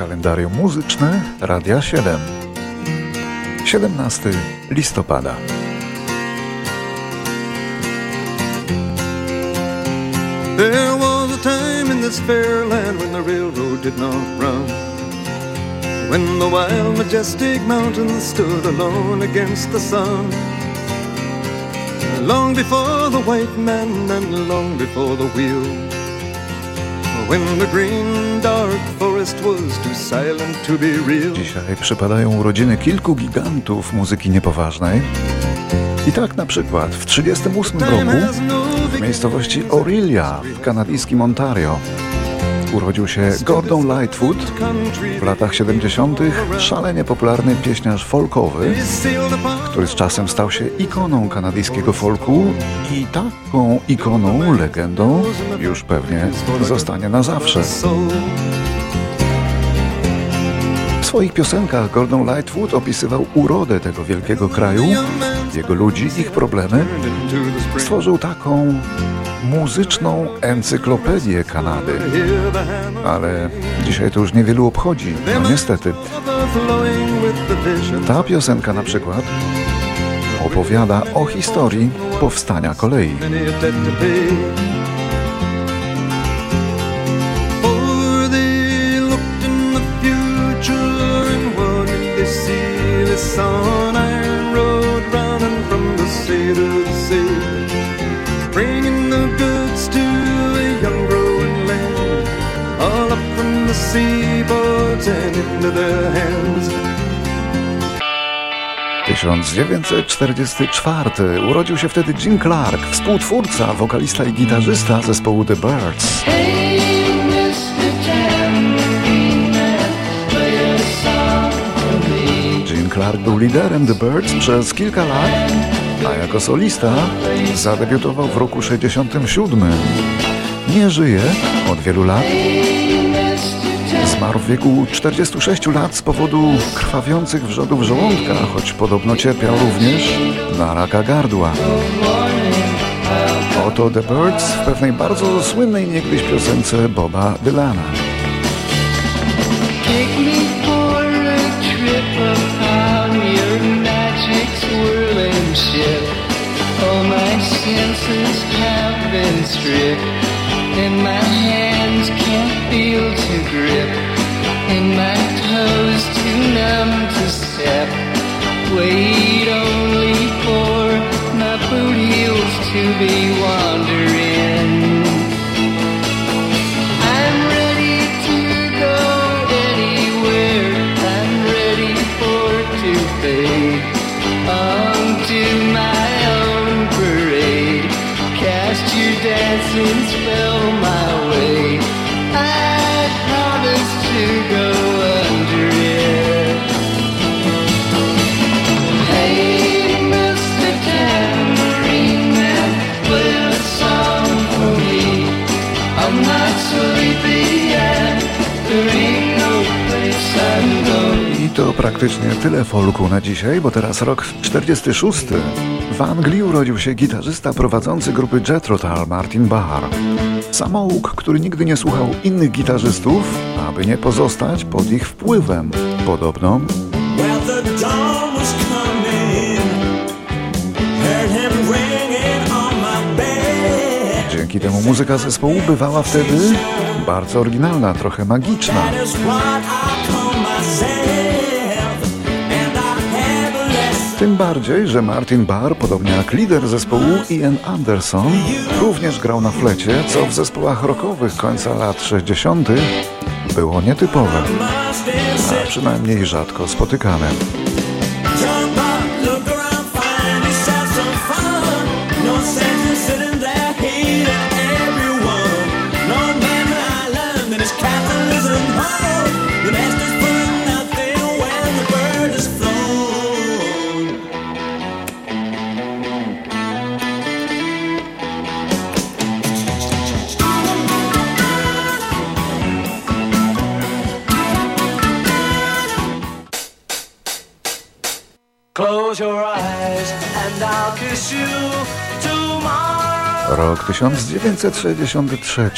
kalendarium muzyczne Radia 7. 17 listopada. There was a time in this fair land when the railroad did not run. When the wild, majestic mountains stood alone against the sun. Long before the white man and long before the wheel. When the green dark forest was too silent to be real. Dzisiaj przypadają urodziny kilku gigantów muzyki niepoważnej. I tak na przykład w 1938 roku w miejscowości Orillia w kanadyjskim Ontario urodził się Gordon Lightfoot, w latach 70. szalenie popularny pieśniarz folkowy, który z czasem stał się ikoną kanadyjskiego folku i taką ikoną, legendą już pewnie zostanie na zawsze. W swoich piosenkach Gordon Lightfoot opisywał urodę tego wielkiego kraju, jego ludzi, ich problemy. Stworzył taką muzyczną encyklopedię Kanady. Ale dzisiaj to już niewielu obchodzi, no niestety. Ta piosenka na przykład opowiada o historii powstania kolei. on seaboards and into their hands. 1944 urodził się wtedy Jim Clark, współtwórca, wokalista i gitarzysta zespołu The Birds. Clark był liderem The Birds przez kilka lat, a jako solista zadebiutował w roku 67. Nie żyje od wielu lat. Zmarł w wieku 46 lat z powodu krwawiących wrzodów żołądka, choć podobno cierpiał również na raka gardła. Oto The Birds w pewnej bardzo słynnej niegdyś piosence Boba Dylana. and my hands can't feel to grip, praktycznie tyle folku na dzisiaj, bo teraz rok 46. W Anglii urodził się gitarzysta prowadzący grupy Jethro Tull Martin Barr. Samouk, który nigdy nie słuchał innych gitarzystów, aby nie pozostać pod ich wpływem. Podobno Dzięki temu muzyka zespołu bywała wtedy bardzo oryginalna, trochę magiczna. Tym bardziej, że Martin Barr, podobnie jak lider zespołu Ian Anderson, również grał na flecie, co w zespołach rockowych końca lat 60. było nietypowe, a przynajmniej rzadko spotykane. Rok 1963.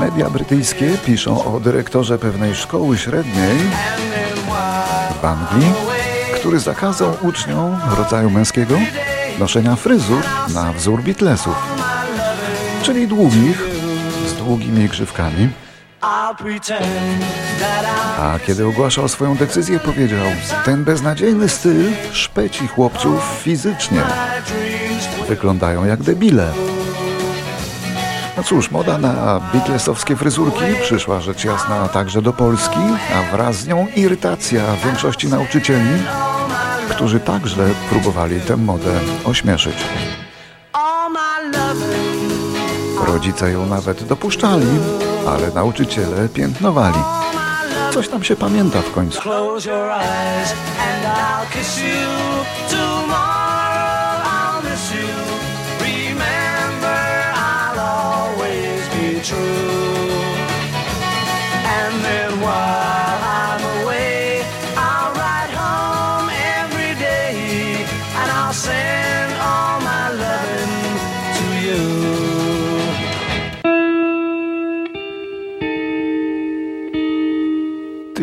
Media brytyjskie piszą o dyrektorze pewnej szkoły średniej w Anglii, który zakazał uczniom rodzaju męskiego noszenia fryzur na wzór Beatlesów, czyli długich, z długimi grzywkami. A kiedy ogłaszał swoją decyzję, powiedział: Ten beznadziejny styl szpeci chłopców fizycznie. Wyglądają jak debile. No cóż, moda na Beatlesowskie fryzurki przyszła rzecz jasna także do Polski, a wraz z nią irytacja większości nauczycieli, którzy także próbowali tę modę ośmieszyć. Rodzice ją nawet dopuszczali, ale nauczyciele piętnowali. Coś tam się pamięta w końcu. True.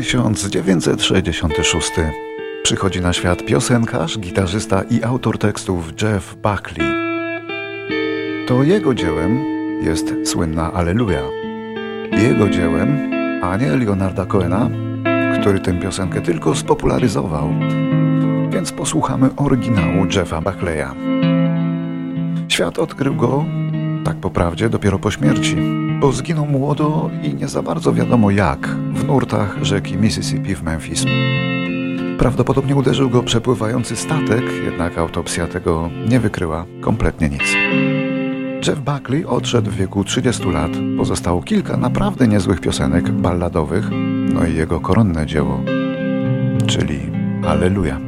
1966 przychodzi na świat piosenkarz, gitarzysta i autor tekstów Jeff Buckley. To jego dziełem jest słynna Alleluja. Jego dziełem, a nie Leonarda Cohena, który tę piosenkę tylko spopularyzował. Więc posłuchamy oryginału Jeffa Buckleya. Świat odkrył go, tak po prawdzie, dopiero po śmierci, bo zginął młodo i nie za bardzo wiadomo jak, w nurtach rzeki Mississippi w Memphis. Prawdopodobnie uderzył go przepływający statek, jednak autopsja tego nie wykryła kompletnie nic. Jeff Buckley odszedł w wieku 30 lat, pozostało kilka naprawdę niezłych piosenek balladowych, no i jego koronne dzieło, czyli Alleluja.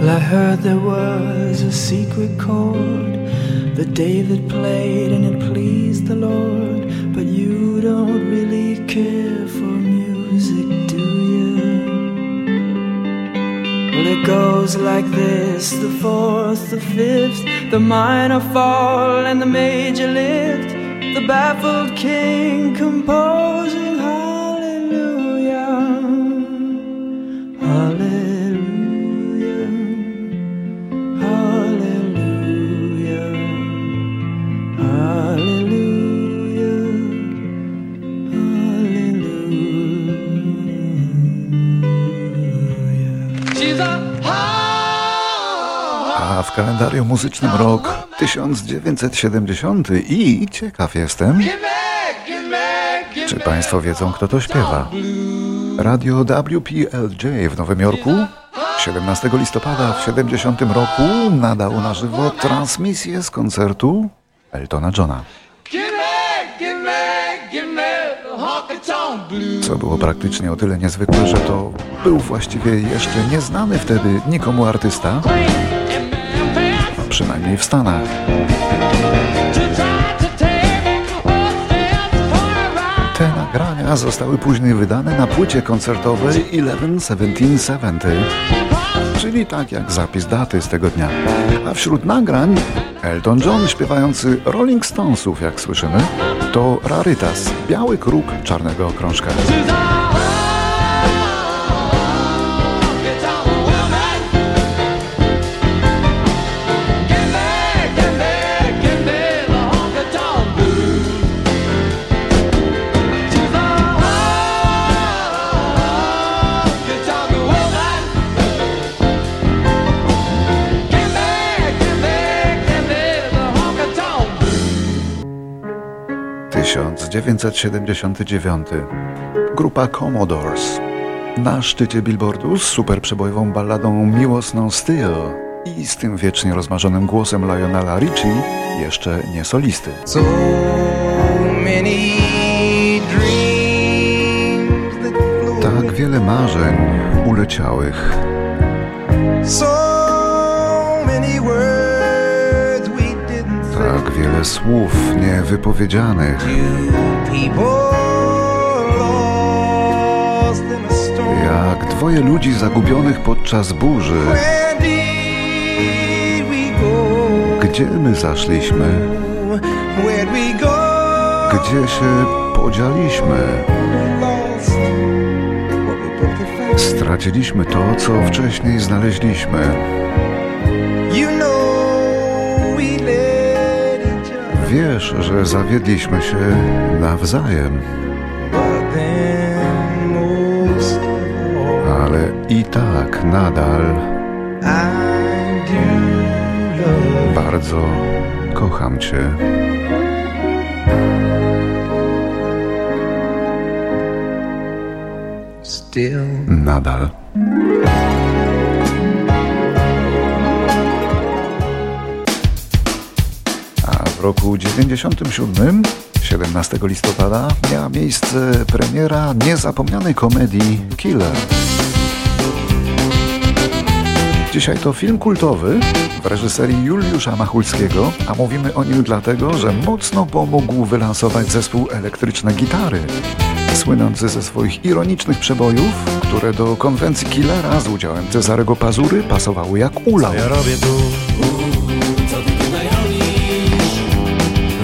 I heard there was a secret chord that David played and it pleased the Lord. But you don't really care for music, do you? Well, it goes like this the fourth, the fifth, the minor fall, and the major lift. The baffled king composing kalendarium muzycznym rok 1970 i ciekaw jestem, czy Państwo wiedzą, kto to śpiewa. Radio WPLJ w Nowym Jorku 17 listopada w 70 roku nadał na żywo transmisję z koncertu Eltona Johna. Co było praktycznie o tyle niezwykłe, że to był właściwie jeszcze nieznany wtedy nikomu artysta, przynajmniej w Stanach. Te nagrania zostały później wydane na płycie koncertowej 11-1770, czyli tak jak zapis daty z tego dnia. A wśród nagrań Elton John śpiewający Rolling Stonesów, jak słyszymy, to rarytas, biały kruk czarnego okrążka. 1979. Grupa Commodores. Na szczycie billboardu z super przebojową balladą Miłosną Steel i z tym wiecznie rozmarzonym głosem Lionela Richie jeszcze nie solisty. So many dreams that flew Tak wiele marzeń uleciałych, So many words tak wiele słów niewypowiedzianych, jak dwoje ludzi zagubionych podczas burzy. Gdzie my zaszliśmy? Gdzie się podzieliśmy? Straciliśmy to, co wcześniej znaleźliśmy. Wiesz, że zawiedliśmy się nawzajem, ale i tak nadal bardzo kocham Cię. Still, Nadal. W roku 97, 17 listopada, miała miejsce premiera niezapomnianej komedii Killer. Dzisiaj to film kultowy w reżyserii Juliusza Machulskiego, a mówimy o nim dlatego, że mocno pomógł wylansować zespół Elektryczne Gitary, słynący ze swoich ironicznych przebojów, które do konwencji Killera z udziałem Cezarego Pazury pasowały jak ulał. Ja robię tu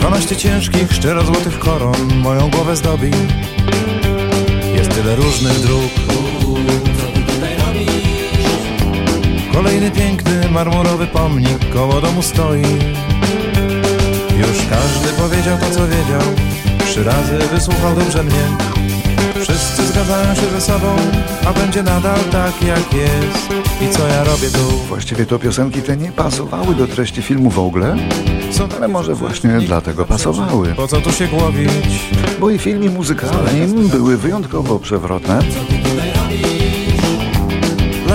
12 ciężkich, szczerozłotych koron moją głowę zdobi. Jest tyle różnych dróg. Kolejny piękny, marmurowy pomnik koło domu stoi. Już każdy powiedział to, co wiedział. Trzy razy wysłuchał dobrze mnie Wszyscy zgadzają się ze sobą, a będzie nadal tak jak jest I co ja robię tu? Właściwie to piosenki te nie pasowały do treści filmu w ogóle, ale może właśnie dlatego pasowały. Po co tu się głowić? Bo i filmy muzykalne były wyjątkowo przewrotne,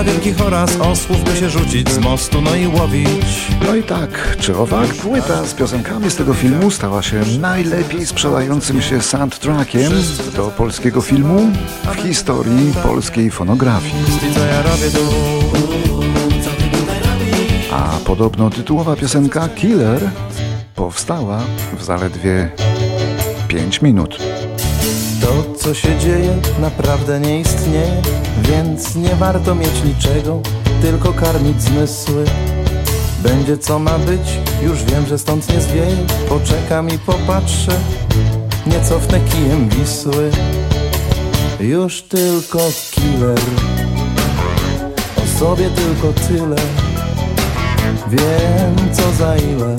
Dla wielkich oraz osłów by się rzucić z mostu, no i łowić No i tak, czy owak płyta z piosenkami z tego filmu stała się najlepiej sprzedającym się soundtrackiem do polskiego filmu w historii polskiej fonografii. A podobno tytułowa piosenka Killer powstała w zaledwie 5 minut. To, co się dzieje, naprawdę nie istnieje Więc nie warto mieć niczego, tylko karmić zmysły. Będzie co ma być, już wiem, że stąd nie zwieje. Poczekam i popatrzę, nie cofnę kijem Wisły. Już tylko killer. O sobie tylko tyle. Wiem co za ile.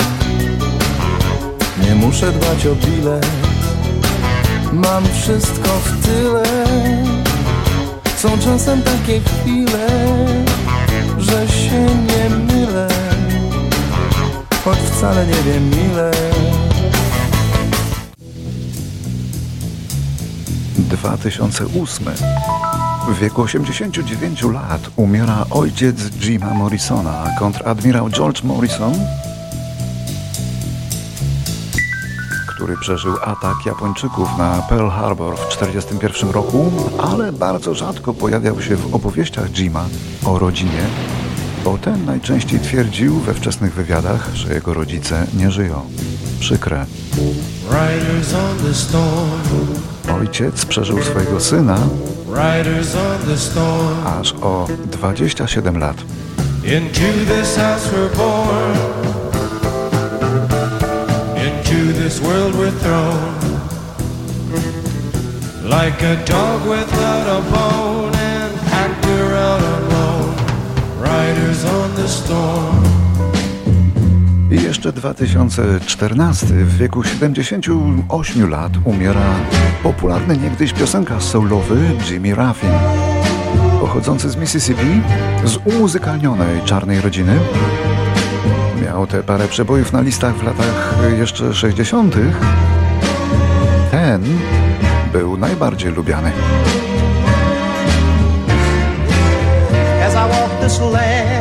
Nie muszę dbać o bilet Mam wszystko w tyle. Są czasem takie chwile Że się nie mylę. Choć wcale nie wiem ile. 2008. W wieku 89 lat umiera ojciec Jima Morrisona, kontradmirał George Morrison, który przeżył atak Japończyków na Pearl Harbor w 1941 roku, ale bardzo rzadko pojawiał się w opowieściach Jima o rodzinie, bo ten najczęściej twierdził we wczesnych wywiadach, że jego rodzice nie żyją. Przykre. Ojciec przeżył swojego syna aż o 27 lat. Into this house we're born, into this world we're thrown. Like a dog without a bone, actor out alone. Riders on the storm. I jeszcze 2014, w wieku 78 lat, umiera popularny niegdyś piosenkarz soulowy Jimmy Ruffin. Pochodzący z Mississippi, z umuzykalnionej czarnej rodziny. Miał te parę przebojów na listach w latach jeszcze 60. Ten był najbardziej lubiany. As I walk this land